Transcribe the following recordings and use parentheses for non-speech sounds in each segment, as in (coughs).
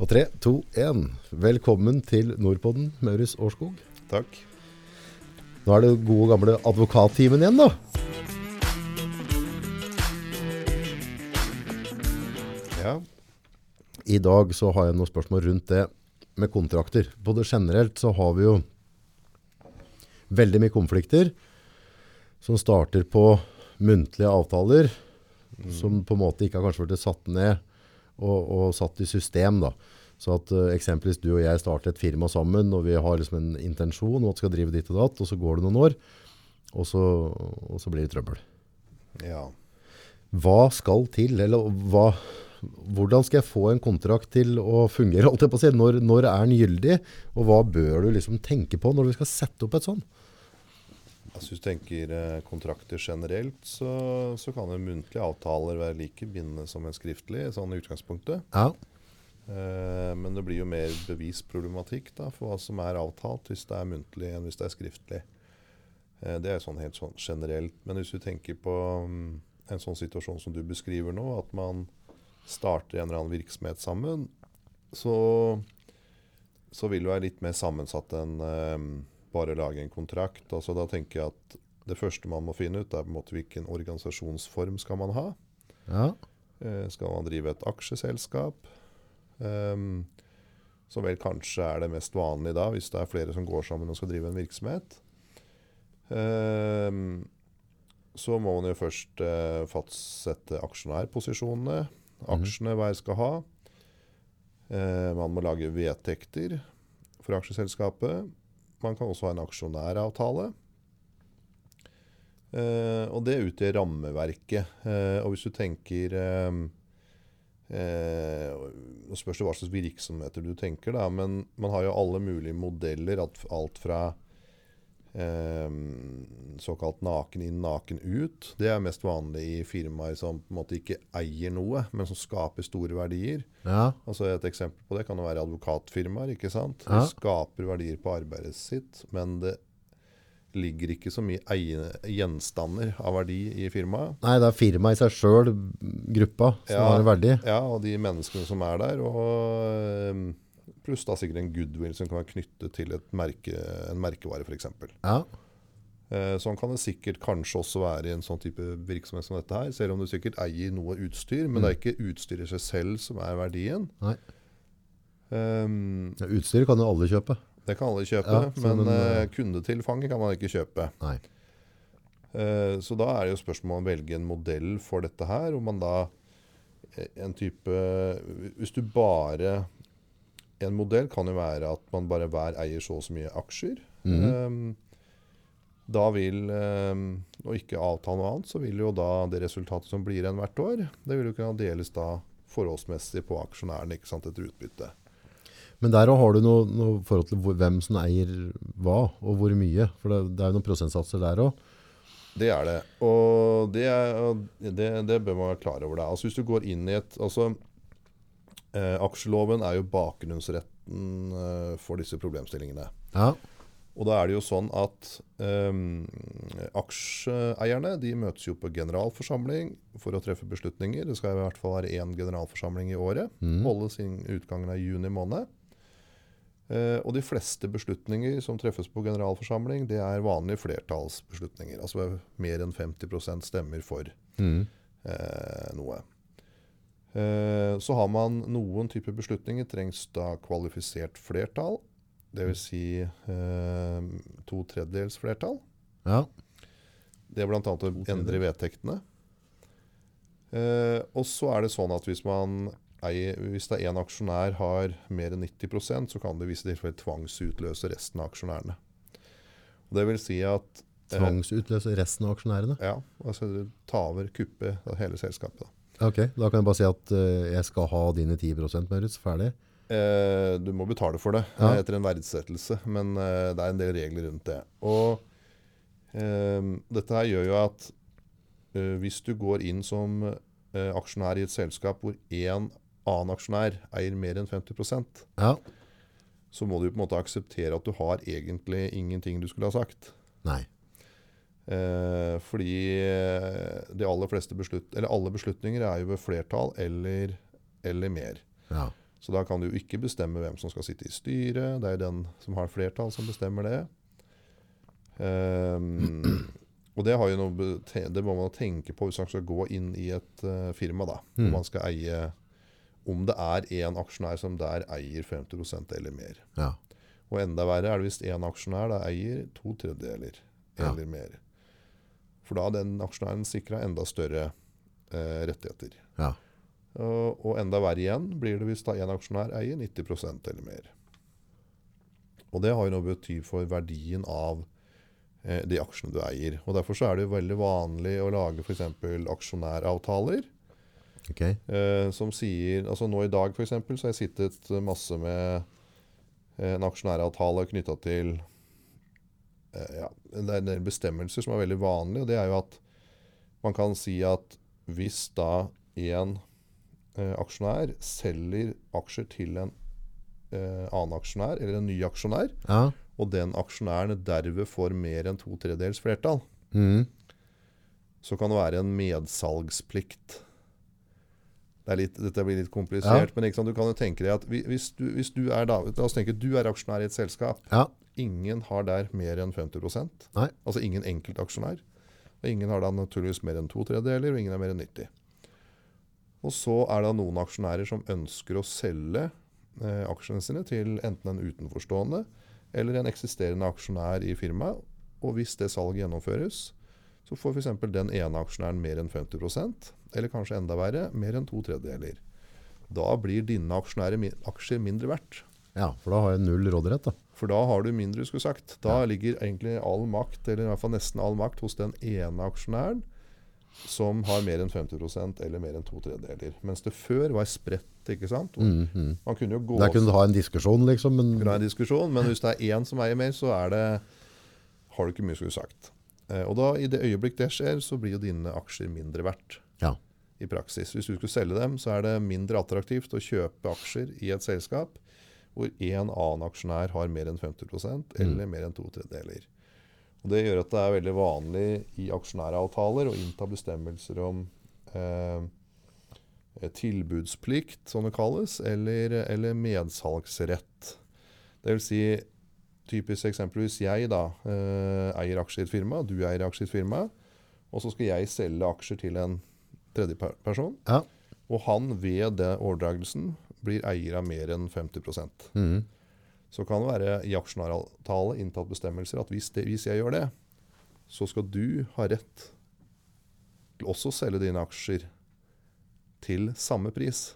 Og tre, to, én. Velkommen til Nordpodden, Maurits Årskog. Takk. Nå er det gode gamle advokattimen igjen, da. Ja. I dag så har jeg noen spørsmål rundt det med kontrakter. Både generelt så har vi jo veldig mye konflikter som starter på muntlige avtaler, som på en måte ikke har kanskje blitt satt ned og, og satt i system. da. Så at uh, eksempelvis du og jeg starter et firma sammen, og vi har liksom en intensjon og at skal drive ditt og datt, og så går det noen år, og så, og så blir det trøbbel. ja. Hva skal til, eller hva, hvordan skal jeg få en kontrakt til å fungere? (laughs) alt? Når, når er den gyldig, og hva bør du liksom tenke på når du skal sette opp et sånn? Altså, hvis du tenker eh, kontrakter generelt, så, så kan jo muntlige avtaler være like bindende som en skriftlig, sånn i utgangspunktet. Ja. Eh, men det blir jo mer bevisproblematikk da, for hva som er avtalt, hvis det er muntlig enn hvis det er skriftlig. Eh, det er sånn helt sånn generelt. Men hvis du tenker på um, en sånn situasjon som du beskriver nå, at man starter en eller annen virksomhet sammen, så, så vil det være litt mer sammensatt enn eh, bare lage en kontrakt. Altså, da tenker jeg at det første man må finne ut, er på en måte hvilken organisasjonsform skal man ha. ja. Eh, skal man drive et aksjeselskap? Um, som vel kanskje er det mest vanlige da, hvis det er flere som går sammen og skal drive en virksomhet. Um, så må man jo først eh, fastsette aksjonærposisjonene. Aksjene hver skal ha. Eh, man må lage vedtekter for aksjeselskapet. Man kan også ha en aksjonæravtale. Uh, og det utgjør rammeverket. Uh, og hvis du tenker eh, eh, Nå spørs det hva slags virksomheter du tenker, da, men man har jo alle mulige modeller. Alt fra såkalt naken inn, naken ut. Det er mest vanlig i firmaer som på en måte ikke eier noe, men som skaper store verdier. Ja. Altså Et eksempel på det kan jo være advokatfirmaer. ikke sant? Ja. Skaper verdier på arbeidet sitt, men det ligger ikke så mye eiene, gjenstander av verdi i firmaet. Nei, det er firmaet i seg sjøl, gruppa, som Ja. har en verdi. Ja, og de menneskene som er der. og øhm, Pluss da sikkert en goodwill som kan være knyttet til et merke, en merkevare f.eks. Ja. Eh, sånn kan det sikkert kanskje også være i en sånn type virksomhet som dette her. Selv om du sikkert eier noe utstyr, men det er ikke utstyret seg selv som er verdien. Nei. Um, Ja, Utstyr kan jo alle kjøpe. det kan alle kjøpe, Ja, men eh, kundetilfanget kan man ikke kjøpe. Nei. Uh, Så da er det jo spørsmål om å velge en modell for dette her. Om man da en type Hvis du bare En modell kan jo være at man bare hver eier så og så mye aksjer. Mhm. um, Da vil um, Og ikke avtale noe annet, så vil jo da det resultatet som blir igjen hvert år, det vil jo kunne deles da forholdsmessig på aksjonærene ikke sant, etter utbytte. Men der har du noe, noe forhold til hvem som eier hva, og hvor mye. For det, det er jo noen prosentsatser der òg. Det er det. Og det, er, det, det bør man være klar over. Det. Altså Hvis du går inn i et altså, eh, Aksjeloven er jo bakgrunnsretten eh, for disse problemstillingene. Ja. Og da er det jo sånn at eh, aksjeeierne de møtes jo på generalforsamling for å treffe beslutninger. Det skal i hvert fall være én generalforsamling i året. Mm. Holdes innen utgangen av juni måned. Eh, og de fleste beslutninger som treffes på generalforsamling, det er vanlige flertallsbeslutninger. Altså mer enn 50% stemmer for mm. eh, noe. Eh, så har man noen typer beslutninger trengs da kvalifisert flertall. Dvs. Si, eh, to tredjedels flertall. ja. Det er bl.a. å endre vedtektene. Eh, og så er det sånn at hvis, man eier, hvis det er én aksjonær har mer enn 90% så kan det i visse tilfeller tvangsutløse resten av aksjonærene. Og det vil si at eh, Tvangsutløse resten av aksjonærene. Ja, altså ta over, kuppe hele selskapet. Da. Ok, da kan jeg bare si at eh, jeg skal ha dine 10% Maurits, ferdig. Eh, du må betale for det Ja. eh, etter en verdsettelse, men eh, det er en del regler rundt det. Og eh, dette her gjør jo at eh, hvis du går inn som eh, aksjonær i et selskap hvor én annen aksjonær eier mer enn 50 Ja. så må du på en måte akseptere at du har egentlig ingenting du skulle ha sagt. Nei. Eh, fordi eh, de aller fleste beslut eller alle beslutninger er jo ved flertall eller, eller mer. Ja. Så da kan du jo ikke bestemme hvem som skal sitte i styret. Det er den som har flertall, som bestemmer det. Um, og det, har jo noe, det må man tenke på hvis man skal gå inn i et uh, firma. da, Mm. Man skal eie Om det er én aksjonær som der eier 50 eller mer. Ja. Og enda verre er det hvis én aksjonær da eier to tredjedeler Ja. eller mer. For da har den aksjonæren sikra enda større eh, rettigheter. Ja. Og, og enda verre igjen blir det hvis da en aksjonær eier 90% eller mer. Og det har jo noe å bety for verdien av eh, de aksjene du eier. Og Derfor så er det jo veldig vanlig å lage f.eks. aksjonæravtaler. Okay. Eh, som sier altså Nå i dag for eksempel, så har jeg sittet masse med eh, en aksjonæravtale knytta til ja, Det er en del bestemmelser som er veldig vanlige. og Det er jo at man kan si at hvis da en eh, aksjonær selger aksjer til en eh, annen aksjonær, eller en ny aksjonær, Ja. og den aksjonæren derved får mer enn to tredjedels flertall, mm. så kan det være en medsalgsplikt. Det litt, dette blir litt komplisert, Ja. men sant, du kan jo tenke deg at hvis du, hvis du er da, La oss tenke du er aksjonær i et selskap. ja. Ingen har der mer enn 50 Nei. Altså ingen enkeltaksjonær. Og ingen har da naturligvis mer enn to tredjedeler, og ingen er mer enn 90. Og så er det noen aksjonærer som ønsker å selge eh, aksjene sine til enten en utenforstående eller en eksisterende aksjonær i firmaet. Og hvis det salget gjennomføres, så får f.eks. den ene aksjonæren mer enn 50% eller kanskje enda verre, mer enn to tredjedeler. Da blir dine aksjer mindre verdt. Ja, for da har jeg null råderett da. For da har du mindre, skulle sagt. Da ligger egentlig all makt, eller i hvert fall nesten all makt, hos den ene aksjonæren som har mer enn 50% eller mer enn to tredjedeler. Mens det før var spredt, ikke sant. Mm, mhm. Man kunne jo gå Der kunne du ha en diskusjon liksom, men... kunne ha en diskusjon, men hvis det er én som eier mer, så er det, har du ikke mye skulle sagt. Eh, og da, i det øyeblikk det skjer, så blir jo dine aksjer mindre verdt. Ja. I praksis. Hvis du skulle selge dem, så er det mindre attraktivt å kjøpe aksjer i et selskap hvor en annen aksjonær har mer enn 50% eller mer enn to tredjedeler. Og Det gjør at det er veldig vanlig i aksjonæravtaler å innta bestemmelser om eh, tilbudsplikt, som det kalles, eller, eller medsalgsrett. Det vil si, typisk eksempel hvis jeg da eh, eier aksjer i et firma, du eier aksjer i et firma, og så skal jeg selge aksjer til en tredje person, Ja. og han ved det overdragelsen blir eier av mer enn 50 mm. så kan det være i aksjonæravtale inntatt bestemmelser at hvis, det, hvis jeg gjør det, så skal du ha rett til også å selge dine aksjer til samme pris.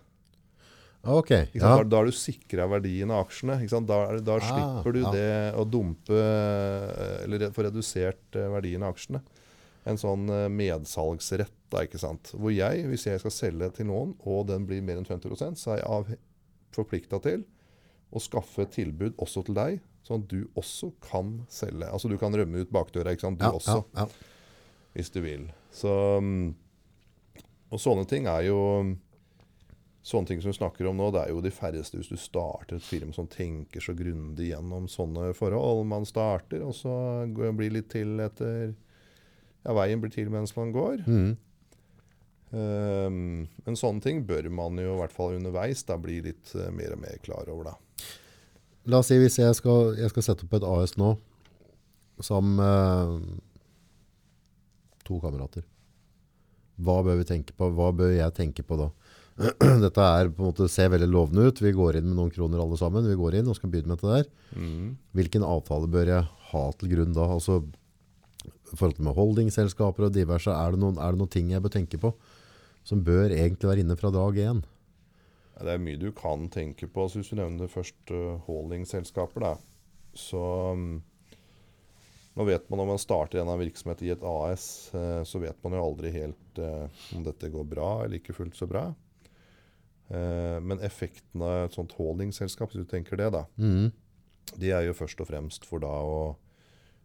Ok, ja. Da, da er du sikra verdien av aksjene. Da, da Ah, slipper du ja. det å dumpe eh, eller få redusert eh, verdien av aksjene. En sånn eh, medsalgsrett, da, ikke sant. Hvor jeg, hvis jeg skal selge til noen, og den blir mer enn 50% så er jeg forplikta til å skaffe et tilbud også til deg, sånn at du også kan selge. Altså du kan rømme ut bakdøra, ikke sant. Du Ja, også ja, ja. hvis du vil. Så, mm, og sånne ting er jo Sånne ting som vi snakker om nå, det er jo de færreste hvis du starter et firma som tenker så grundig gjennom sånne forhold. Man starter, og så blir blir litt til etter Ja, veien blir til mens man går. Mm. Um, men sånne ting bør man jo i hvert fall underveis da bli litt uh, mer og mer klar over, da. La oss si hvis jeg skal, jeg skal sette opp et AS nå, som uh, to kamerater. Hva bør vi tenke på? Hva bør jeg tenke på da? (clears throat) Dette er på en måte, ser veldig lovende ut. Vi går inn med noen kroner alle sammen. Vi går inn og skal begynne med dette der. Mm. Hvilken avtale bør jeg ha til grunn da? Altså, forhold til med holdingselskaper og diverse, er det, noen, er det noen ting jeg bør tenke på som bør egentlig være inne fra dag én? Ja, Det er mye du kan tenke på. Altså, hvis du nevner først uh, holdingselskaper, da, så um, Nå vet man når man starter en av virksomhet i et AS, uh, så vet man jo aldri helt uh, om dette går bra eller ikke fullt så bra. Eh, men effekten av et sånt holdingselskap, hvis du tenker det, da, mm. de er jo først og fremst for da å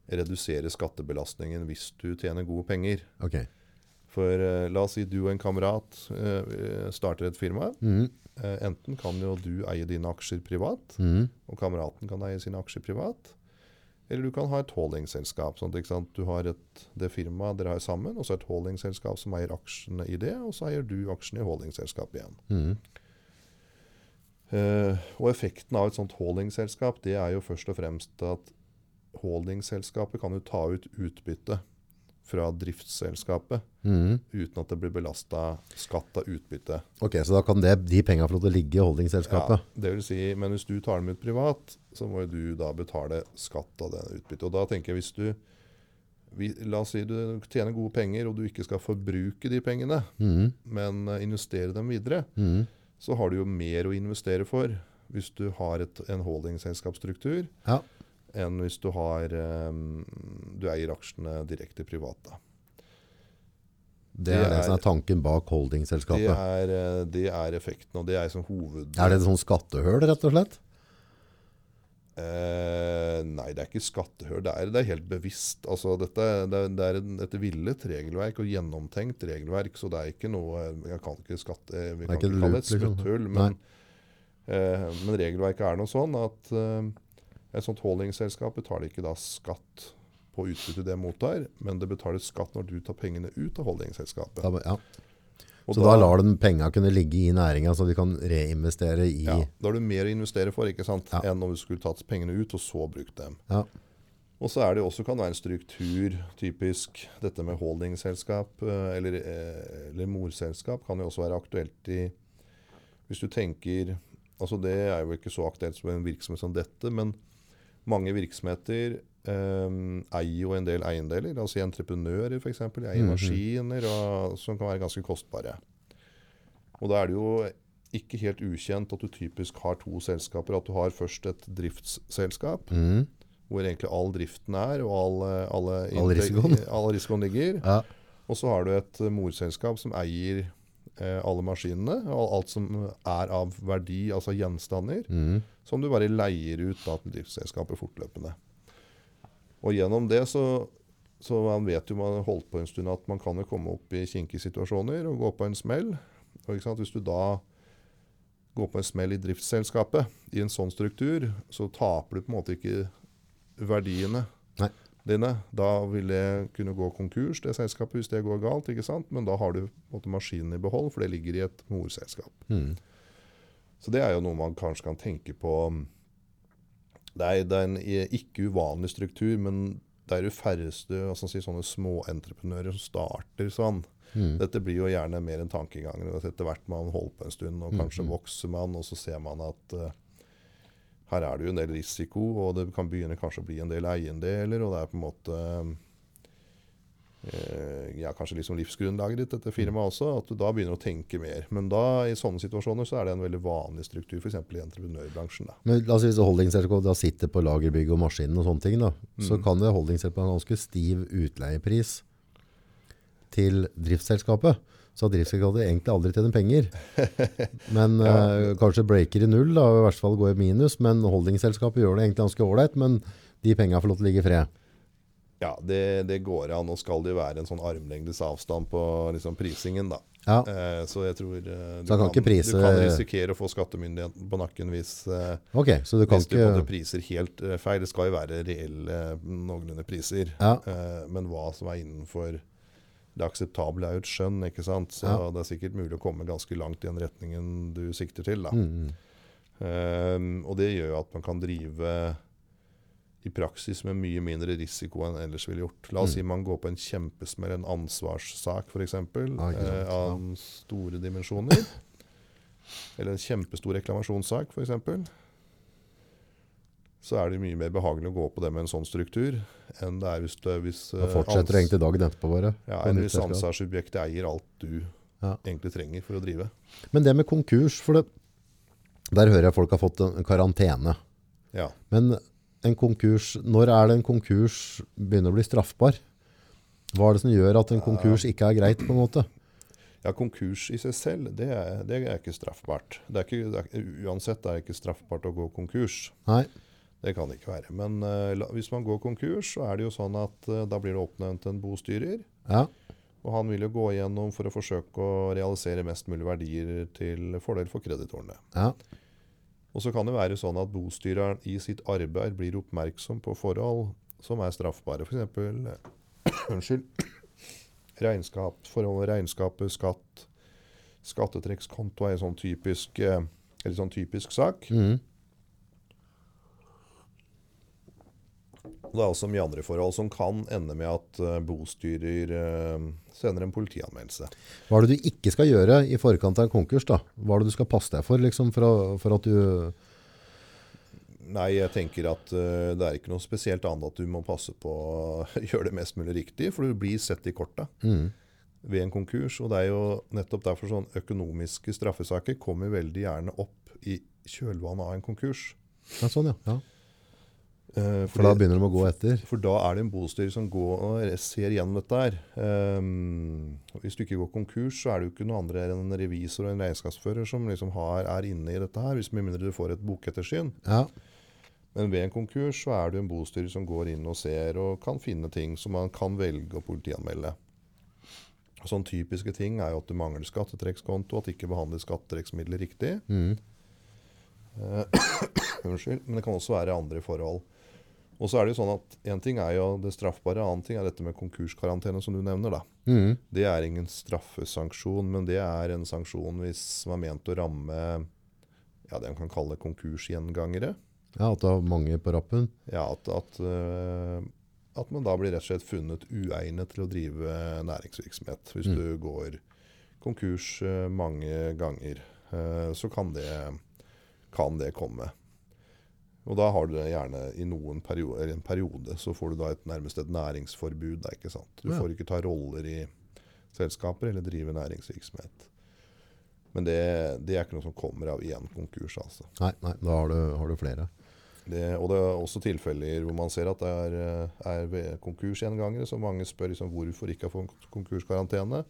redusere skattebelastningen hvis du tjener gode penger. Okay. For uh, la oss si du og en kamerat uh, starter et firma. Mm. Uh, enten kan jo du eie dine aksjer privat, mm. og kameraten kan eie sine aksjer privat. Eller du kan ha et holdingselskap. Sånn at. Du har et, det firmaet dere har sammen, og så et holdingselskap som eier aksjene i det, og så eier du aksjene i holdingselskapet igjen. Mm. Uh, og effekten av et sånt holdingselskap det er jo først og fremst at holdingselskapet kan jo ta ut utbytte fra driftsselskapet mm. uten at det blir belasta skatt av utbytte. Ok, så da kan det, de pengene få lov til å ligge i holdingselskapet? det vil si, men hvis du tar dem ut privat, så må du da betale skatt av det utbyttet. Og da tenker jeg hvis du vi, La oss si du tjener gode penger, og du ikke skal forbruke de pengene, mm. men eh, investere dem videre, mm. så har du jo mer å investere for hvis du har et, en holdingselskapsstruktur, Ja. Enn hvis du har eh, Du eier aksjene direkte privat. da. Det er Det det som er- er tanken bak Det er, eh, det er effekten, og det er som hoved... Er det et sånt skattehull, rett og slett? Eh, nei, det er ikke skattehør. Det er, det er helt bevisst. Altså, dette, det, er- det er et villet regelverk og gjennomtenkt regelverk, så det er ikke noe Jeg kan ikke skatte... Vi er kan ikke ikke kalle det et liksom. smutthull, men, eh, men regelverket er nå sånn at eh, et sånt holdingselskap betaler ikke da skatt på utbyttet det mottar, men det betaler skatt når du tar pengene ut av holdingselskapet. Da, ja. Og Så da, lar de penga kunne ligge i næringa, så de kan reinvestere i ja, Da har du mer å investere for ikke sant? Ja. enn om du skulle tatt pengene ut og så brukt dem. Ja. Og så er det også kan være en struktur, typisk dette med holdingselskap eh, eller, eh, eller morselskap kan jo også være aktuelt i Hvis du tenker altså Det er jo ikke så aktuelt som en virksomhet som dette, men mange virksomheter um, eier jo en del eiendeler. Altså entreprenører f.eks. eier Mhm. maskiner og, som kan være ganske kostbare. Og da er det jo ikke helt ukjent at du typisk har to selskaper. At du har først et driftsselskap Mm. hvor egentlig all driften er, og all, alle All risikoen. (laughs) all risikoen ligger. ja. Og så har du et morselskap som eier alle maskinene, og alt som er av verdi, altså gjenstander, mm. som du bare leier ut da, til driftsselskapet fortløpende. Og gjennom det så, så man vet jo man holdt på en stund at man kan jo komme opp i kinkige situasjoner og gå på en smell. Og? Hvis du da går på en smell i driftsselskapet i en sånn struktur, så taper du på en måte ikke verdiene Nei. Dine. Da vil det kunne gå konkurs, det selskapet, hvis det går galt. ikke sant? Men da har du måte maskinen i behold, for det ligger i et morselskap. Mm. Så det er jo noe man kanskje kan tenke på. Det er, det er en ikke uvanlig struktur, men det er jo færreste si, sånne småentreprenører som starter sånn. Mm. Dette blir jo gjerne mer en tankegang. Etter hvert man holder på en stund, og kanskje mm. vokser man, og så ser man at eh, her er det jo en del risiko, og det kan begynne kanskje å bli en del eiendeler, og det er på en måte eh, ja, kanskje liksom livsgrunnlaget ditt, dette firmaet også, at du da begynner å tenke mer. Men da, i sånne situasjoner, så er det en veldig vanlig struktur, f.eks. i entreprenørbransjen. Da. Men la oss si hvis holdingselskapet sitter på lagerbygg og maskinen og sånne ting, da, så Mm. kan det holdingselskapet ha en ganske stiv utleiepris til driftsselskapet. Så driftsselskapet egentlig aldri tjener penger. (laughs) Men Ja. eh, kanskje breaker i null, da, i hvert fall går i minus. Men holdingselskapet gjør det egentlig ganske ålreit, men de pengene får lov til å ligge i fred. Ja, det, det går an. Nå skal det jo være en sånn armlengdes avstand på liksom, prisingen, da. Ja, Eh, så jeg tror eh, du, kan ikke prise- du kan risikere å få skattemyndigheten på nakken hvis, eh, ok, så du kan hvis du ikke... priser helt eh, feil. Det skal jo være reelle, noenlunde priser. Ja, Eh, men hva som er innenfor det akseptable, er jo et skjønn. ikke sant? Så Ja. det er sikkert mulig å komme ganske langt i den retningen du sikter til. da. mm. Eh, og det gjør at man kan drive i praksis med mye mindre risiko enn ellers ville gjort. La oss Mm. si man går på en kjempesmell, en ansvarssak f.eks., Ja, eh, av store dimensjoner. Eller en kjempestor reklamasjonssak f.eks. Så er det mye mer behagelig å gå på det med en sånn struktur enn det er hvis du hvis, Da eh, fortsetter ans- egentlig dagen etterpå bare. ja, enn hvis selskap. ansvarssubjektet eier alt du Ja. egentlig trenger for å drive. Men det med konkurs, for det, der hører jeg folk har fått en karantene. Ja. Men en konkurs, når er det en konkurs begynner å bli straffbar? Hva er det som gjør at en konkurs ikke er greit på en måte? Ja, konkurs i seg selv, det er, det er ikke straffbart. Det er ikke, det er, uansett er det ikke straffbart å gå konkurs. Nei. Det kan det ikke være. Men uh, hvis man går konkurs, så er det jo sånn at uh, da blir det oppnevnt en bostyrer. Ja. Og han vil jo gå igjennom for å forsøke å realisere mest mulig verdier til fordel for kreditorene. Ja. Og så kan det være sånn at bostyreren i sitt arbeid blir oppmerksom på forhold som er straffbare. F.eks. unnskyld, regnskap, forhold, regnskapet, skatt, skattetrekkskonto er en sånn typisk eh, Eller sånn typisk sak. Mhm. Det er også mye andre forhold som kan ende med at eh, bostyrer eh, sender en politianmeldelse. Hva er det du ikke skal gjøre i forkant av en konkurs? da? Hva er det du skal passe deg for, liksom, for, for at du Nei, jeg tenker at uh, det er ikke noe spesielt annet at du må passe på å (laughs) gjøre det mest mulig riktig, for du blir sett i korta mm. ved en konkurs. Og det er jo nettopp derfor sånn økonomiske straffesaker kommer veldig gjerne opp i kjølvannet av en konkurs. Ja, Sånn, ja. ja. Eh, For da begynner de å gå etter. For da er det en bostyrer som går og ser igjen dette her. Um, hvis du ikke går konkurs, så er det jo ikke noe andre enn en revisor og en regnskapsfører som liksom har, er inne i dette her, hvis med mindre du får et bokettersyn. Ja. Men ved en konkurs så er det en bostyrer som går inn og ser og kan finne ting som man kan velge å politianmelde. Sånn typiske ting er jo at du mangler skattetrekkskonto, at ikke behandler skattetrekksmidler riktig. Mhm. (clears throat) Unnskyld. Men det kan også være andre forhold. Og så er det jo sånn at En ting er jo det straffbare, annen ting er dette med konkurskarantene, som du nevner. da. Mm. Det er ingen straffesanksjon, men det er en sanksjon hvis man er ment å ramme ja, det man kan kalle konkursgjengangere. ja, At det er mange på rappen. Ja, at, at, uh, at man da blir rett og slett funnet uegnet til å drive næringsvirksomhet. Hvis Mm. du går konkurs uh, mange ganger, uh, så kan det, kan det komme. Og da har du det gjerne i noen periode, en periode, så får du da et, nærmest et næringsforbud. Ikke sant? Du får ikke ta roller i selskaper eller drive næringsvirksomhet. Men det, det er ikke noe som kommer av én konkurs. altså. Nei, nei da har du, har du flere. Det, og det er også tilfeller hvor man ser at det er, er ved konkursgjengangere, så mange spør liksom hvorfor ikke har fått konkurskarantene.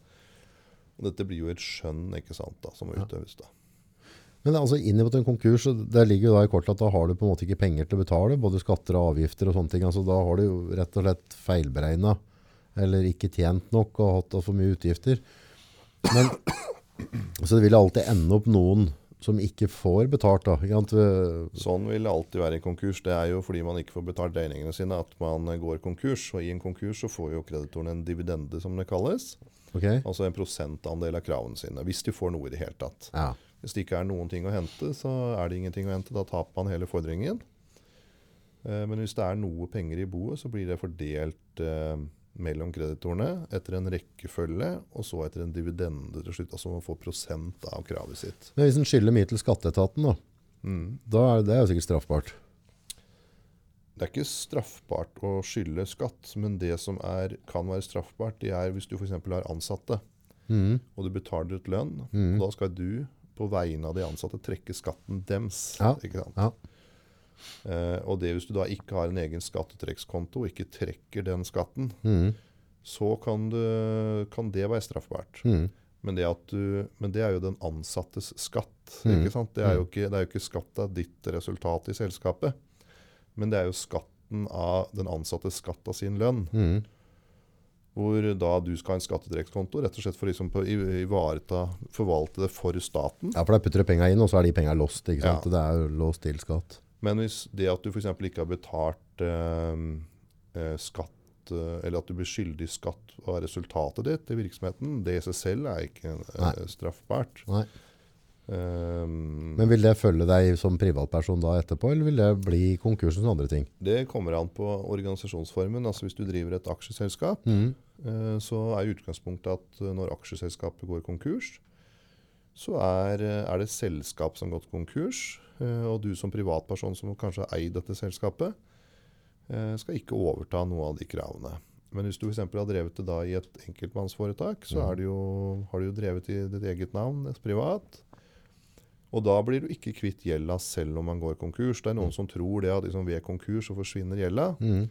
Og dette blir jo et skjønn ikke sant, da, som må utøves. da. Men altså inn mot en konkurs, så der ligger jo da i kortet at da har du på en måte ikke penger til å betale, både skatter og avgifter og sånne ting. Altså da har du jo rett og slett feilberegna, eller ikke tjent nok og hatt for mye utgifter. Men, så det vil alltid ende opp noen som ikke får betalt da. Sånn vil det alltid være i konkurs. Det er jo fordi man ikke får betalt regningene sine at man går konkurs. Og i en konkurs så får jo kreditoren en dividende, som det kalles. Ok? Altså en prosentandel av kravene sine. Hvis de får noe i det hele tatt. Ja. Hvis det ikke er noen ting å hente, så er det ingenting å hente. Da taper man hele fordringen. Eh, Men hvis det er noe penger i boet, så blir det fordelt eh, mellom kreditorene etter en rekkefølge, og så etter en dividende til slutt. Altså man får prosent av kravet sitt. Men hvis en skylder mye til skatteetaten da, Mm. da er det jo sikkert straffbart. Det er ikke straffbart å skylde skatt, men det som er, kan være straffbart, det er hvis du f.eks. har ansatte, mm. og du betaler ut lønn, Mm. og da skal du på vegne av de ansatte trekke skatten dems. Ja. Ikke sant? Ja. Eh, og det hvis du da ikke har en egen skattetrekkskonto og ikke trekker den skatten, mm. så kan, du, kan det være straffbart. Mm. Men det, du, men det er jo den ansattes skatt. Mm. Ikke sant? Det, er jo ikke, det er jo ikke skatt av ditt resultat i selskapet, men det er jo skatten av den ansattes skatt av sin lønn. Hvor da du skal ha en skattetrekkskonto, rett og slett for liksom å i- ivareta, forvalte det for staten. Ja, for da putter du penga inn, og så er de penga lost, ikke sant? Ja. Det er jo låst til skatt. Men hvis det at du f.eks. ikke har betalt eh, eh, skatt, eh, eller at du blir skyldig skatt av resultatet ditt i virksomheten, det i seg selv er ikke eh, straffbart. Nei. Um, Men vil det følge deg som privatperson da etterpå, eller vil det bli konkursens andre ting? det kommer an på organisasjonsformen. Altså Hvis du driver et aksjeselskap, mm. eh, så er utgangspunktet at eh, når aksjeselskapet går konkurs, så er, eh, er det selskap som har gått konkurs. Og du som privatperson som kanskje har eid dette selskapet, skal ikke overta noe av de kravene. Men hvis du f.eks. har drevet det da i et enkeltmannsforetak, så er det jo, har du jo drevet i ditt eget navn, privat. Og da blir du ikke kvitt gjelda selv om man går konkurs. Det er noen som tror det at liksom ved konkurs så forsvinner gjelda. Mm.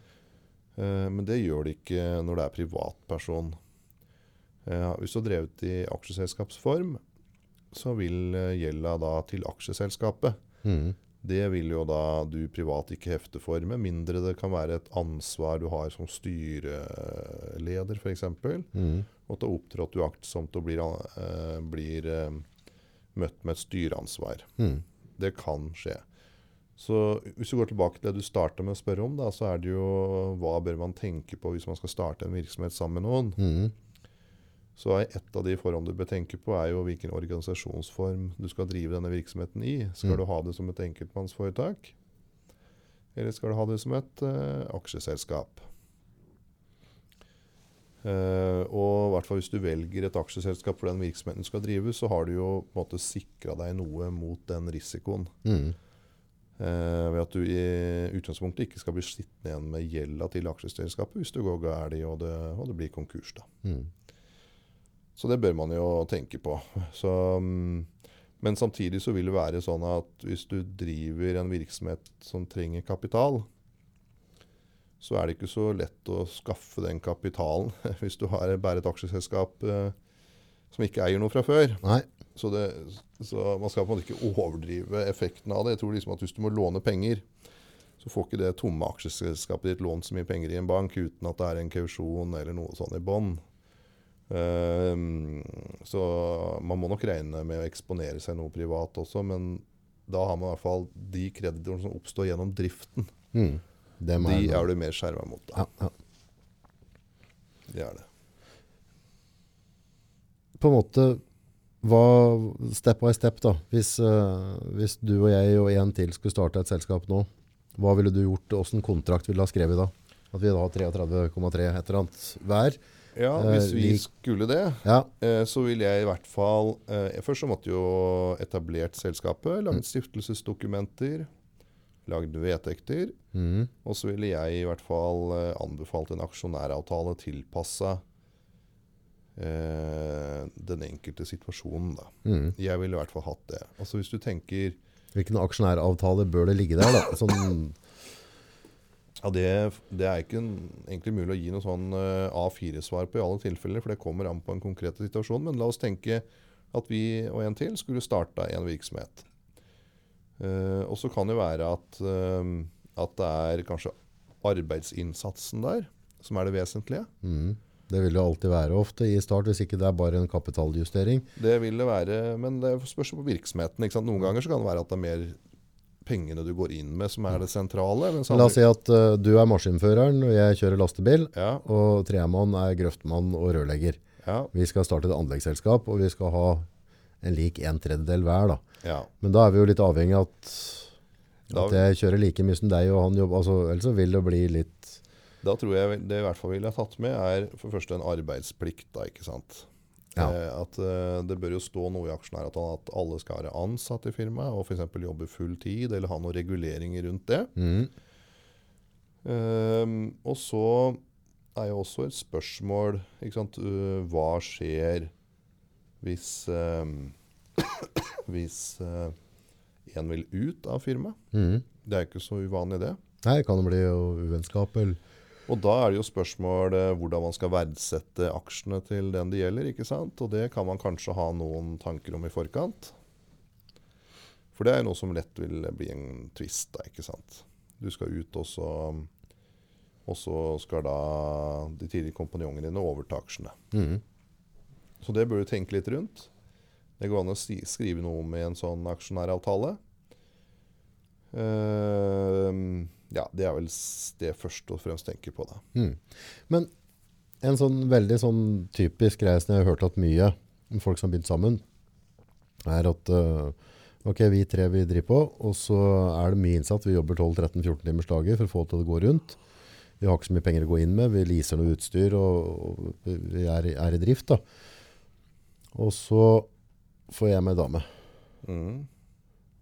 Eh, Men det gjør det ikke når det er privatperson. Eh, Hvis du har drevet i aksjeselskapsform, så vil eh, gjelda da til aksjeselskapet. Mm. Det vil jo da du privat ikke hefte for, med mindre det kan være et ansvar du har som styreleder f.eks. Mm. Og at du har opptrådt uaktsomt og blir, eh, blir eh, møtt med et styreansvar. Mm. Det kan skje. Så hvis du går tilbake til det du starta med å spørre om, da, så er det jo hva bør man tenke på hvis man skal starte en virksomhet sammen med noen. Mm. Så er et av de forhold du bør tenke på, er jo hvilken organisasjonsform du skal drive denne virksomheten i. Skal Mm. du ha det som et enkeltmannsforetak? Eller skal du ha det som et uh, aksjeselskap? Eh, og hvert fall hvis du velger et aksjeselskap for den virksomheten du skal drive, så har du jo på en måte sikra deg noe mot den risikoen. Mm. Uh, ved at du i utgangspunktet ikke skal bli sittende igjen med gjelda til aksjeselskapet hvis du går galt og, det- og det blir konkurs. da. Mm. Så det bør man jo tenke på. (laughs) Så, um, men samtidig så vil det være sånn at hvis du driver en virksomhet som trenger kapital, så er det ikke så lett å skaffe den kapitalen (laughs) hvis du har bare et aksjeselskap eh, som ikke eier noe fra før. Så, det, så man skal på en måte ikke overdrive effekten av det. Jeg tror liksom at hvis du må låne penger, så får ikke det tomme aksjeselskapet ditt lånt så mye penger i en bank uten at det er en kausjon eller noe sånt i bånn. Um, så man må nok regne med å eksponere seg noe privat også, men da har man i hvert fall de kreditorene som oppstår gjennom driften. Mm. De er du mer skjerma mot. Da. ja, ja. Det er det. På en måte, hva, step by step da, hvis, uh, hvis du og jeg og en til skulle starte et selskap nå, hva ville du gjort, hvordan kontrakt ville du ha skrevet da? At vi da har 33,3 et eller annet hver. Ja, Eh, hvis vi skulle det, Ja, eh, så ville jeg i hvert fall Først så måtte jo etablert selskapet, laget stiftelsesdokumenter, lagd vedtekter. mm. Og så ville jeg i hvert fall eh, anbefalt en aksjonæravtale tilpassa eh, den enkelte situasjonen. Da. Mm. Jeg ville i hvert fall hatt det. Altså Hvis du tenker Hvilken aksjonæravtale bør det ligge der da? (laughs) Sånn, Ja, det, det er ikke en, egentlig mulig å gi noe sånn eh, A4-svar på i alle tilfeller, for det kommer an på en konkret situasjon. Men la oss tenke at vi og en til skulle starta en virksomhet. Eh, og så kan det være at, uh, at det er kanskje arbeidsinnsatsen der som er det vesentlige. mm. Det vil det alltid være ofte i start, hvis ikke det er bare en kapitaljustering. Det vil det være, men det spørs på virksomheten. Noen ganger så kan det være at det er mer pengene du går inn med som er det sentrale. La oss si at uh, du er maskinføreren, og jeg kjører lastebil, ja, og tremann er grøftmann og rørlegger. ja, Vi skal starte et anleggsselskap, og vi skal ha en lik en tredjedel hver. Da. ja. Men da er vi jo litt avhengig av at, at jeg kjører like mye som deg, og han jobber. Altså, ellers så vil det bli litt Da tror jeg det i hvert fall ville ha tatt med, er for det første en arbeidsplikt. da, ikke sant? Ja. Eh, at eh, Det bør jo stå noe i aksjonæravtalen at alle skal være ansatt i firmaet og f.eks. jobbe full tid, eller ha noen reguleringer rundt det. mm, Ehm, og så er jo også et spørsmål ikke sant, uh, Hva skjer hvis ehm, (coughs) Hvis øh, en vil ut av firmaet? mm. Det er ikke så uvanlig, det. Nei, kan det bli uvennskap? Eller? Og da er det jo spørsmål eh, hvordan man skal verdsette aksjene til den det gjelder. ikke sant? Og det kan man kanskje ha noen tanker om i forkant. For det er noe som lett vil bli en tvist, da, ikke sant. Du skal ut, og så, og så skal da de tidligere kompanjongene dine overta aksjene. Mm. Så det bør du tenke litt rundt. Det går an å skrive noe om i en sånn aksjonæravtale. Uh, ja, det er vel det først og fremst tenker på, da. Mm. Men en sånn veldig sånn typisk greie som jeg har hørt at mye om folk som har begynt sammen, er at uh, ok, vi tre vi driver på, og så er det mye innsatt. Vi jobber 12-13-14 timers dager for å få det til å gå rundt. Vi har ikke så mye penger å gå inn med. Vi leaser noe utstyr, og, og vi er, er i drift. da. Og så får jeg meg dame. Mm.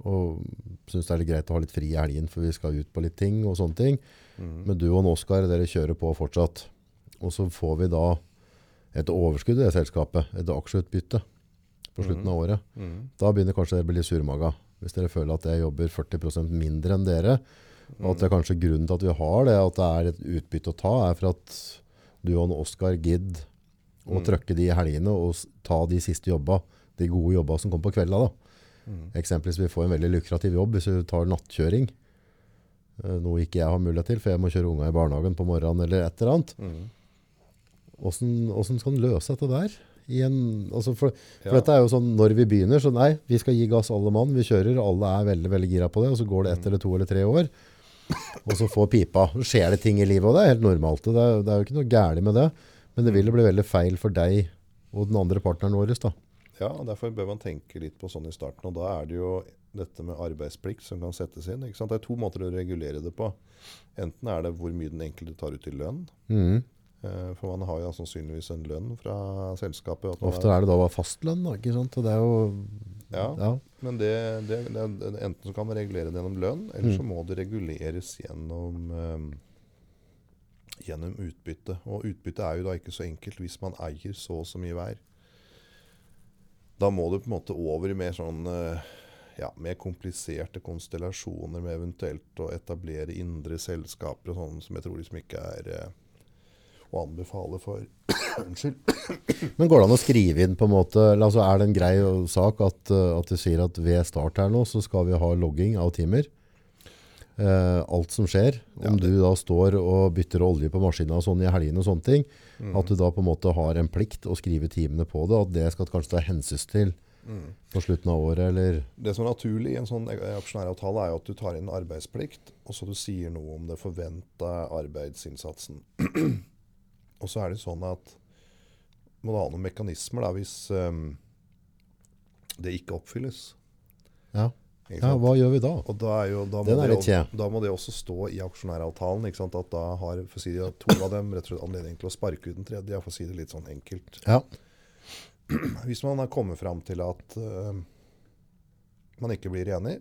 Og syns det er litt greit å ha litt fri i helgen, for vi skal ut på litt ting og sånne ting. Mm. Men du og Oskar, dere kjører på fortsatt. Og så får vi da et overskudd i det selskapet, et aksjeutbytte på slutten av året. Mm. Da begynner kanskje dere å bli surmaga. Hvis dere føler at jeg jobber 40% mindre enn dere, og at det er kanskje grunnen til at vi har det, at det er et utbytte å ta, er for at du og Oskar gidder å Mm. trøkke de helgene og ta de siste jobba, de gode jobba som kommer på kvelda. da. Mm. Eksempelvis vi får en veldig lukrativ jobb hvis vi tar nattkjøring. Eh, Noe ikke jeg har mulighet til, for jeg må kjøre unga i barnehagen på morgenen eller et eller annet. Mm. Hvordan skal en løse dette der? I en, altså for, for Ja. dette er jo sånn, når vi begynner, så nei, vi skal gi gass alle mann, vi kjører, alle er veldig, veldig gira på det, og så går det ett eller to eller tre år, og så får pipa. Så skjer det ting i livet, og det er helt normalt. Det er, det er jo ikke noe gærlig med det, men det vil bli veldig feil for deg og den andre partneren vår. da. Ja, og derfor bør man tenke litt på sånn i starten. Og da er det jo dette med arbeidsplikt som kan settes inn. ikke sant? Det er to måter å regulere det på. Enten er det hvor mye den enkelte tar ut i lønn. Mhm. Eh, For man har jo sannsynligvis en lønn fra selskapet. Ofte er det da bare fastlønn, da, ikke sant? Og det er jo Ja. ja. Men det, det, det, enten så kan man regulere det gjennom lønn, eller så Mm. må det reguleres gjennom, eh, gjennom utbytte. Og utbytte er jo da ikke så enkelt hvis man eier så og så mye hver. Da må du på en måte over i mer sånn eh, ja, mer kompliserte konstellasjoner med eventuelt å etablere indre selskaper og sånn som jeg tror liksom ikke er eh, å anbefale for (coughs) Unnskyld. (coughs) Men går det an å skrive inn på en måte, altså er det en grei sak at, uh, at du sier at ved start her nå så skal vi ha logging av timer? Eh, alt som skjer, om ja, du da står og bytter olje på maskinen sånn i helgene og sånne ting, Mm. at du da på en måte har en plikt å skrive timene på det, at det skal kanskje ta hensyn til Mm. på slutten av året, eller Det som er naturlig i en sånn aksjonæravtale, er jo at du tar inn arbeidsplikt, og så du sier noe om det forventa arbeidsinnsatsen. (clears throat) og så er det sånn at må du ha noen mekanismer da, hvis um, det ikke oppfylles. ja. Ja, hva gjør vi da? Og da, er jo, da, må det, da må det også stå i aksjonæravtalen. At da har for å si det, to av dem rett og slett anledning til å sparke ut den tredje. For å si det litt sånn enkelt. Ja, (clears throat) Hvis man har kommet fram til at uh, man ikke blir enig,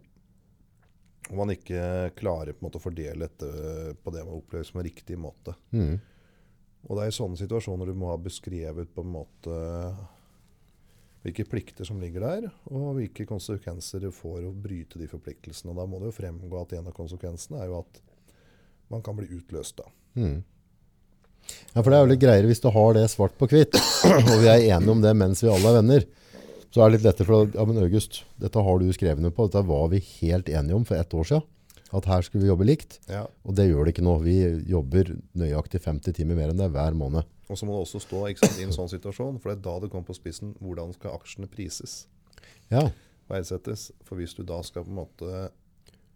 og man ikke klarer måte å fordele dette på det man opplever som en riktig måte. mm. Og det er i sånne situasjoner du må ha beskrevet på en måte hvilke plikter som ligger der, og hvilke konsekvenser det får å bryte de forpliktelsene. Da må det jo fremgå at en av konsekvensene er jo at man kan bli utløst da. Mm. Ja, for det er jo litt greiere hvis du har det svart på hvitt, (clears throat) og vi er enige om det mens vi alle er venner. Så er det litt lettere for ja, men August, dette har du skrevet ned på, dette var vi helt enige om for ett år siden. At her skulle vi jobbe likt, Ja. og det gjør det ikke nå. Vi jobber nøyaktig 50 timer mer enn det hver måned. Og så må det også stå sant, i en sånn situasjon, for det er da det kommer på spissen, hvordan skal aksjene prises? Ja, verdsettes. For hvis du da skal på en måte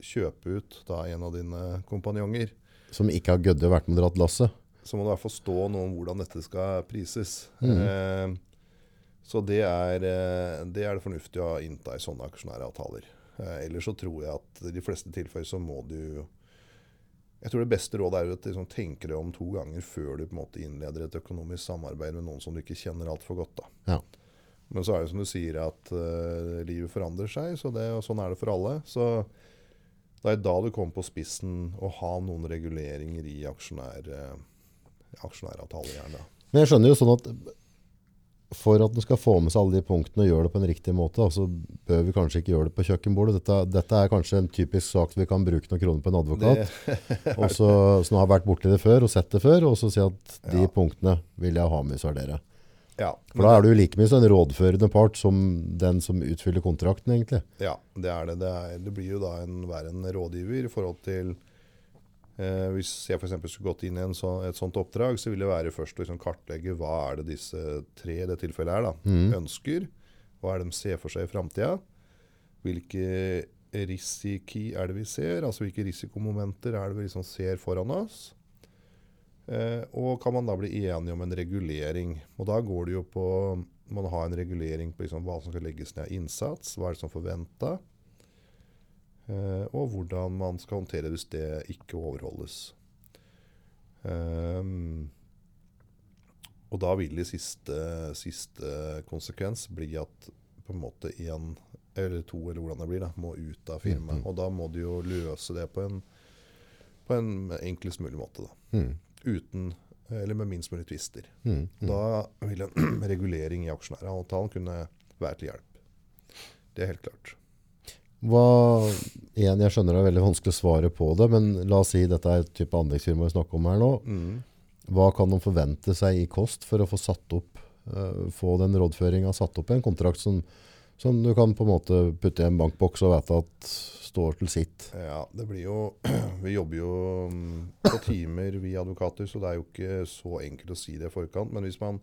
kjøpe ut da en av dine kompanjonger, som ikke har gødde vært med dratt lasset. så må det i hvert fall stå noe om hvordan dette skal prises. Mm. Eh, så det er, eh, det er det fornuftig å innta i sånne aksjonæravtaler. Eh, ellers så tror jeg at i de fleste tilfeller så må du Jeg tror det beste rådet er å at du liksom tenker deg om to ganger før du på en måte innleder et økonomisk samarbeid med noen som du ikke kjenner altfor godt. da. Ja. Men så er det som du sier at uh, livet forandrer seg, så det, og sånn er det for alle. Så det er da du kommer på spissen å ha noen reguleringer i aksjonær, uh, aksjonæravtaler. Men jeg skjønner jo sånn at for at en skal få med seg alle de punktene og gjøre det på en riktig måte, så bør vi kanskje ikke gjøre det på kjøkkenbordet. Dette, dette er kanskje en typisk sak vi kan bruke noen kroner på en advokat. Som har vært borti det før og sett det før, og så si at de Ja. punktene vil jeg ha med er dere. ja, For da er du like mye en rådførende part som den som utfyller kontrakten, egentlig. ja, det er det. Det, er, det blir jo da en, være en rådgiver i forhold til eh, Hvis jeg f.eks. skulle gått inn i en så, et sånt oppdrag, så vil det være først å liksom kartlegge hva er det disse tre i det tilfellet er da, mm. ønsker. Hva er det de ser for seg i framtida? Hvilke risiki er det vi ser? Altså hvilke risikomomenter er det vi liksom ser foran oss? Eh, og kan man da bli enige om en regulering? Og da går det jo på Man har en regulering på liksom hva som skal legges ned av innsats, hva er det som forventa, eh, og hvordan man skal håndtere hvis det ikke overholdes. Um, og da vil i siste, siste konsekvens bli at på en måte én eller to, eller hvordan det blir, da, må ut av firmaet. Mm. Og da må du jo løse det på en, på en enklest mulig måte. da. Mm. Uten, eller med minst mulig tvister. Mm. Mm. Da vil en (clears throat) regulering i aksjonæravtalen kunne være til hjelp. Det er helt klart. Hva, igjen, jeg skjønner det er veldig vanskelig å svare på det, men la oss si dette er et type anleggsfirma vi snakker om her nå. Mm. Hva kan de forvente seg i kost for å få satt opp, uh, få den rådføringa satt opp i en kontrakt som, som du kan på en måte putte i en bankboks og vite at står til sitt? Ja, det blir jo (clears throat) Vi jobber jo mm, på timer, vi advokater, så det er jo ikke så enkelt å si det i forkant. Men hvis man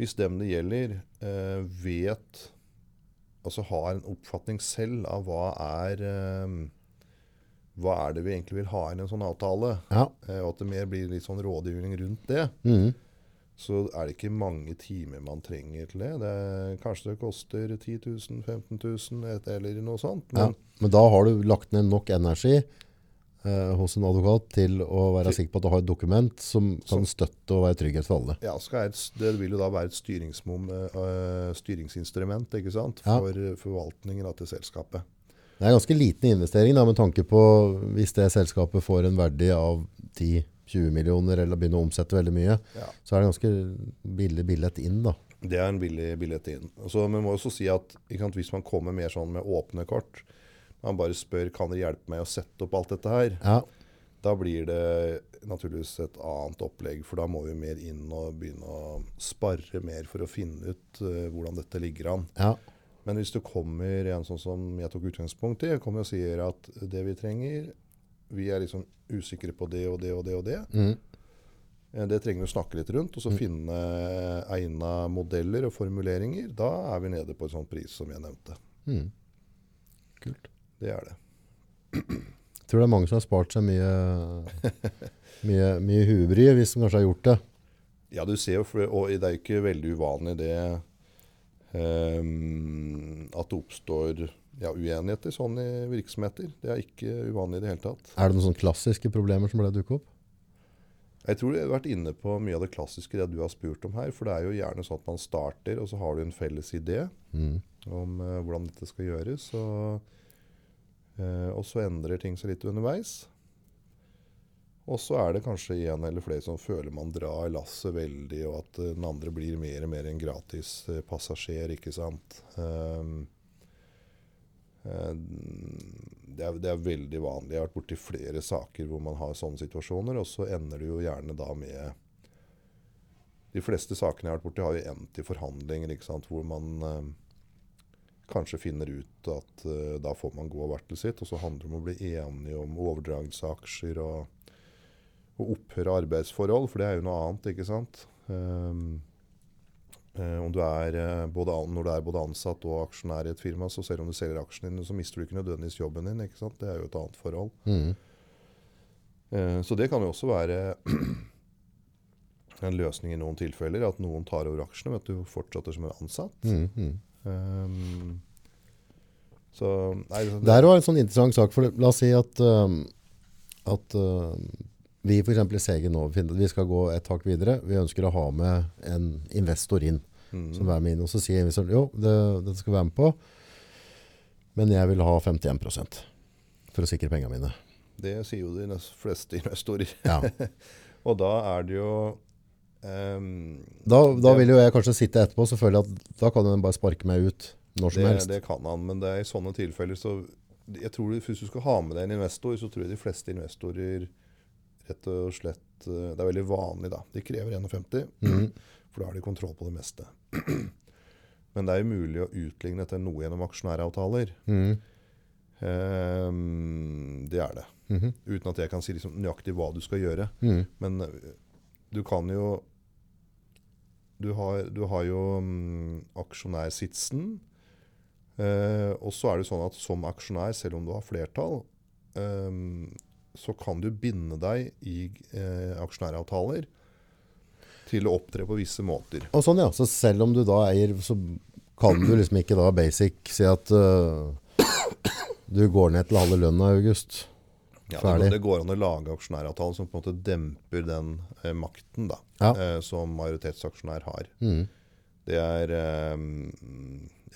Hvis dem det gjelder, uh, vet Altså har en oppfatning selv av hva er eh, Hva er det vi egentlig vil ha inn i en sånn avtale, Ja. eh, og at det mer blir litt sånn rådgivning rundt det, Mm. så er det ikke mange timer man trenger til det. det er, kanskje det koster 10 000, 15 000 eller noe sånt. Ja. Men Men da har du lagt ned nok energi eh, hos en advokat til å være sikker på at du har et dokument som kan støtte og være trygghet for alle. ja, skal jeg, det vil jo da være et øh, styringsinstrument ikke sant? Ja. for øh, forvaltningen av til selskapet. Det er en ganske liten investering da, med tanke på hvis det selskapet får en verdi av 10-20 millioner eller begynner å omsette veldig mye, Ja. så er det ganske billig billett inn da. Det er en billig billett inn. Så Vi må også si at sant, hvis man kommer mer sånn med åpne kort, man bare spør kan dere hjelpe meg å sette opp alt dette her, Ja, da blir det naturligvis et annet opplegg. For da må vi mer inn og begynne å sparre mer for å finne ut uh, hvordan dette ligger an. ja, Men hvis du kommer en sånn som jeg tok utgangspunkt i, jeg kommer og sier at det vi trenger Vi er liksom usikre på det og det og det og det. mm, Eh, Det trenger vi å snakke litt rundt, og så finne egna modeller og formuleringer. Da er vi nede på en sånn pris som jeg nevnte. mm. Kult. Det er det. Tror det er mange som har spart seg mye, mye, mye huebry hvis de kanskje har gjort det. Ja, du ser jo, og det er jo ikke veldig uvanlig det um, at det oppstår ja, uenigheter sånn i virksomheter. Det er ikke uvanlig i det hele tatt. Er det noen sånne klassiske problemer som ble dukket opp? Jeg tror jeg har vært inne på mye av det klassiske det du har spurt om her. For det er jo gjerne sånn at man starter, og så har du en felles idé Mm. om uh, hvordan dette skal gjøres. Og, og så endrer ting seg litt underveis. Og så er det kanskje en eller flere som føler man drar lasset veldig, og at eh, den andre blir mer og mer en gratis eh, passasjer, ikke sant. Um, eh, det, er, det er veldig vanlig. Jeg har vært borti flere saker hvor man har sånne situasjoner, og så ender det jo gjerne da med De fleste sakene jeg har vært borti, har jo endt i forhandlinger, ikke sant, hvor man eh, kanskje finner ut at uh, da får man gå hvert til sitt, og så handler det om å bli enige om overdragelse av aksjer og, og opphør av arbeidsforhold, for det er jo noe annet, ikke sant. Um, om du er, eh, både, når du er både ansatt og aksjonær i et firma, så selv om du selger aksjene dine, så mister du ikke nødvendigvis jobben din. ikke sant? Det er jo et annet forhold. Mm. Så det kan jo også være (clears throat) en løsning i noen tilfeller, at noen tar over aksjene, men at du fortsetter som en ansatt. Mm. Mm. Um, så nei, det, Det her var en sånn interessant sak, for la oss si at, um, at uh, vi eksempel i Segen nå vi skal gå et tak videre. Vi ønsker å ha med en investor inn, mm, som er med inn. Og så sier investoren, jo, det, det skal være med på, men jeg vil ha 51% for å sikre pengene mine. det sier jo de fleste investorer. Ja. (laughs) Og da er det jo um, Da, da Det- vil jo jeg kanskje sitte etterpå, så føler jeg at da kan den bare sparke meg ut når som det, helst. det kan han, men det er i sånne tilfeller så jeg tror Hvis du skal ha med deg en investor, så tror jeg de fleste investorer rett og slett eh, Det er veldig vanlig, da. De krever 51, mm. (clears throat) for da har de kontroll på det meste. (clears throat) Men det er jo mulig å utligne dette noe gjennom aksjonæravtaler. Mm. Um, det er det. Mhm. Uten at jeg kan si liksom nøyaktig hva du skal gjøre. Mm. Men eh, du kan jo Du har, du har jo um, aksjonærsitsen. Uh, og så er det sånn at som aksjonær, selv om du har flertall, um, så kan du binde deg i uh, aksjonæravtaler til å opptre på visse måter. Og sånn, ja. Så selv om du da eier, så kan du liksom ikke da basic si at uh, du går ned til halve lønna i august. Ja, det, går- det går an å lage aksjonæravtaler som på en måte demper den eh, makten da, Ja. eh, som majoritetsaksjonær har. Mm. Det er eh,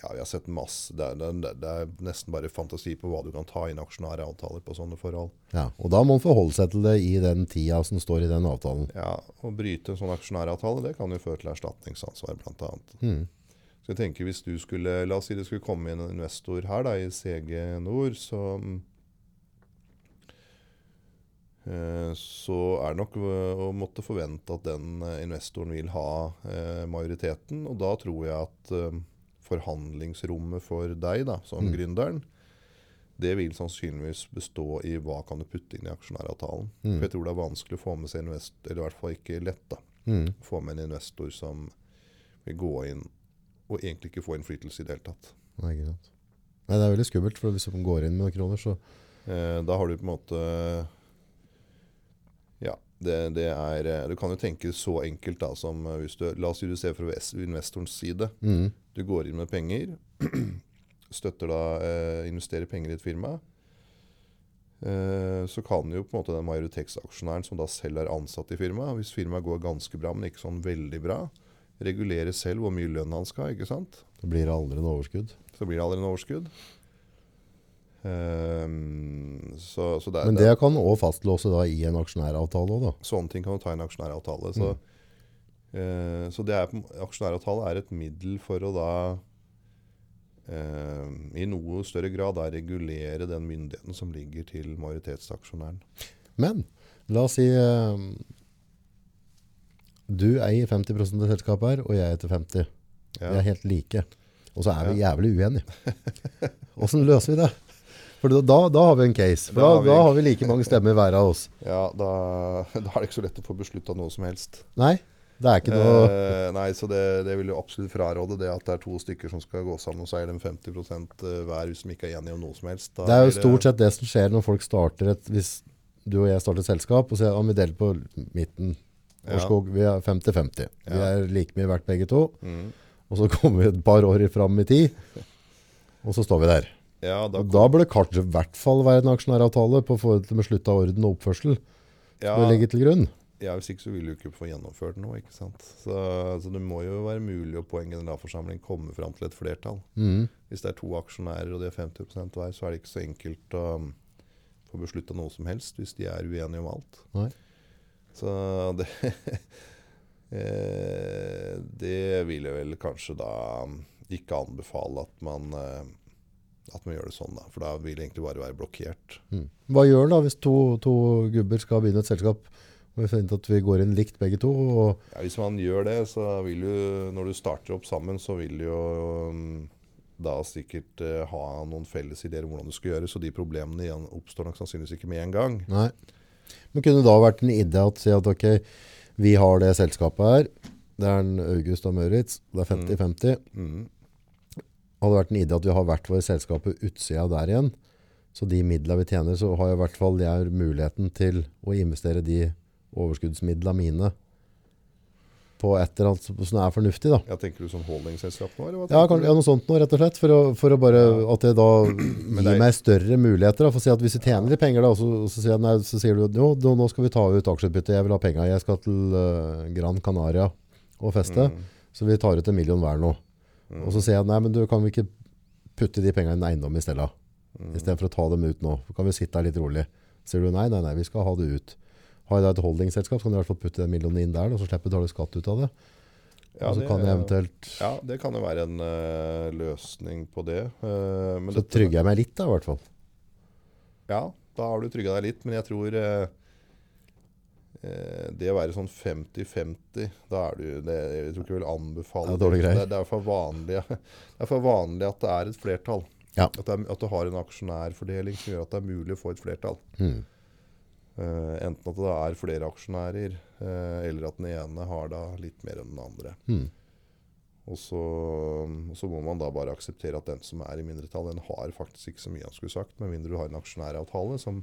Ja, vi har sett masse det er, det, det er nesten bare fantasi på hva du kan ta inn aksjonæravtaler på sånne forhold. Ja, og da må man forholde seg til det i den tida som står i den avtalen. Ja, Å bryte en sånn aksjonæravtale det kan jo føre til erstatningsansvar, bl.a. Mm. Så jeg tenker hvis du skulle, La oss si det skulle komme inn en investor her da, i CG Nord, så så er det nok å måtte forvente at den eh, investoren vil ha eh, majoriteten. Og da tror jeg at eh, forhandlingsrommet for deg da, som Mm. gründeren, det vil sannsynligvis bestå i hva kan du putte inn i aksjonæravtalen. Mm. For jeg tror det er vanskelig å få med seg investor, eller i hvert fall ikke lett da, mm. få med en investor som vil gå inn og egentlig ikke få innflytelse i det hele tatt. Nei. Nei, det er veldig skummelt, for hvis man går inn med noen kroner, så Eh, da har du på en måte det, det er eh, Du kan jo tenke så enkelt da som eh, hvis du La oss si du ser fra investorens side. Mm. Du går inn med penger, (clears throat) støtter da eh, investerer penger i et firma. Eh, så kan jo på en måte den majoritetsaksjonæren som da selv er ansatt i firmaet, hvis firmaet går ganske bra, men ikke sånn veldig bra, regulere selv hvor mye lønn han skal ha. ikke sant? Så blir det aldri noe overskudd. Så blir det aldri en overskudd. Ehm, så, så det, Men det kan òg fastlåse da i en aksjonæravtale Også, da. Sånne ting kan du ta i en aksjonæravtale. Så, eh, så det er, aksjonæravtale er et middel for å da uh, i noe større grad da regulere den myndigheten som ligger til majoritetsaksjonæren. Men la oss si uh, du eier 50 av selskapet her, og jeg eier til 50. Vi er helt like. Og så er vi jævlig uenige. Åssen løser vi det? For da, da, har vi en case. For Da da, har vi- da har vi like mange stemmer hver av oss. (laughs) Ja, da, er det ikke så lett å få beslutta noe som helst. Nei, det er ikke noe Eh, nei, så det, det vil jo absolutt fraråde det at det er to stykker som skal gå sammen, og så eier de 50 hver hvis de ikke er enige om noe som helst. Da Det er jo stort sett det som skjer når folk starter et Hvis du og jeg starter et selskap og sier at vi deler på midten. Årskog, vi er 50-50. Vi er like mye verdt begge to. Mm. Og så kommer vi et par år fram i tid, og så står vi der. Ja, da, Og da bør det kanskje i hvert fall være en aksjonæravtale på forhold til med slutt av orden og oppførsel. ja, Det legger til grunn. Ja, Hvis ikke så vil du ikke få gjennomført noe. ikke sant? Så, så det må jo være mulig å på en generalforsamling komme fram til et flertall. Mm. Hvis det er to aksjonærer og de er 50% hver, så er det ikke så enkelt å um, få beslutta noe som helst hvis de er uenige om alt. Nei. Så det (laughs) eh, Det vil jeg vel kanskje da um, ikke anbefale at man eh, at man gjør det sånn, da. For da vil det egentlig bare være blokkert. Mm. Hva gjør en da hvis to, to gubber skal begynne et selskap, og vi finner at vi går inn likt begge to? Ja, hvis man gjør det, så vil jo Når du starter opp sammen, så vil du jo um, da sikkert uh, ha noen felles ideer om hvordan du skal gjøre, så de problemene igjen oppstår nok sannsynligvis ikke med en gang. nei. Men kunne det da vært en idé å si at ok, vi har det selskapet her, det er en August og Møritz, det er 50-50. Mm. Hadde vært en idé at vi har hvert vårt selskap på utsida der igjen, så de midlene vi tjener, så har i hvert fall jeg muligheten til å investere de overskuddsmidlene mine på et eller annet som er fornuftig da. Ja, Tenker du som holdingselskap nå, eller hva? Ja, kan, ja, noe sånt nå, rett og slett. For å, for å bare, at det da (clears throat) gir er- meg større muligheter. Da, for å si at Hvis du tjener litt penger, da, og så, og så, sier, jeg, nei, så sier du jo, nå, skal vi ta ut aksjeutbytte, jeg vil ha penger, jeg skal til uh, Gran Canaria og feste, Mm. så vi tar ut en million hver nå. Og så sier jeg nei, men du kan vi ikke putte de pengene i en eiendom i stedet, Mm. istedenfor å ta dem ut nå. Kan vi sitte her litt rolig. Så sier du nei, nei, nei, vi skal ha det ut. Har jeg da et holdingselskap, så kan du i hvert fall putte den millionen inn der, og så slipper du å betale skatt ut av det. Ja, det- Ja, det kan jo være en uh, løsning på det. Uh, men Så dette- trygger jeg meg litt, da, i hvert fall. Ja, da har du trygga deg litt, men jeg tror eh, det å være sånn 50-50, da er du det, Jeg tror ikke jeg vil anbefale Det er. Det, det, er for vanlig, (laughs) det er for vanlig at det er et flertall. Ja. At, det at du har en aksjonærfordeling som gjør at det er mulig å få et flertall. Mm. Eh, enten at det er flere aksjonærer, eh, eller at den ene har da litt mer enn den andre. Mm. Og så, så må man da bare akseptere at den som er i mindretall, den har faktisk ikke så mye han skulle sagt, med mindre du har en aksjonæravtale som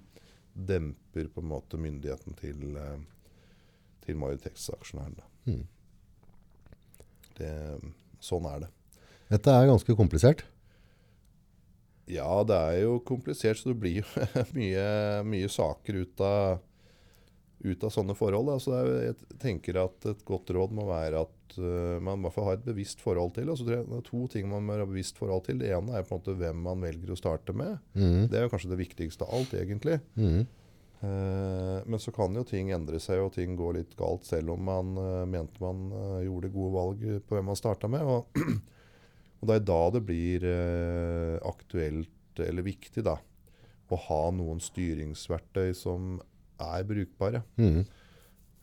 demper på en måte myndigheten til, eh, til majoritetsaksjonæren. Mm. Det, sånn er det. Dette er ganske komplisert. Ja, det er jo komplisert, så det blir jo (laughs) mye, mye saker ut av, ut av sånne forhold. Da. Så jeg tenker at et godt råd må være at uh, man i hvert fall har et bevisst forhold til. Og så tror jeg det er to ting man må ha bevisst forhold til. Det ene er på en måte hvem man velger å starte med. Mm. Det er jo kanskje det viktigste av alt, egentlig. Mm. Uh, men så kan jo ting endre seg, og ting går litt galt, selv om man uh, mente man uh, gjorde gode valg på hvem man starta med. Og, (clears throat) og det er da det blir eh, aktuelt eller viktig da, å ha noen styringsverktøy som er brukbare. Mm.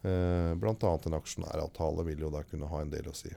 Eh, annet en aksjonæravtale vil jo da kunne ha en del å si.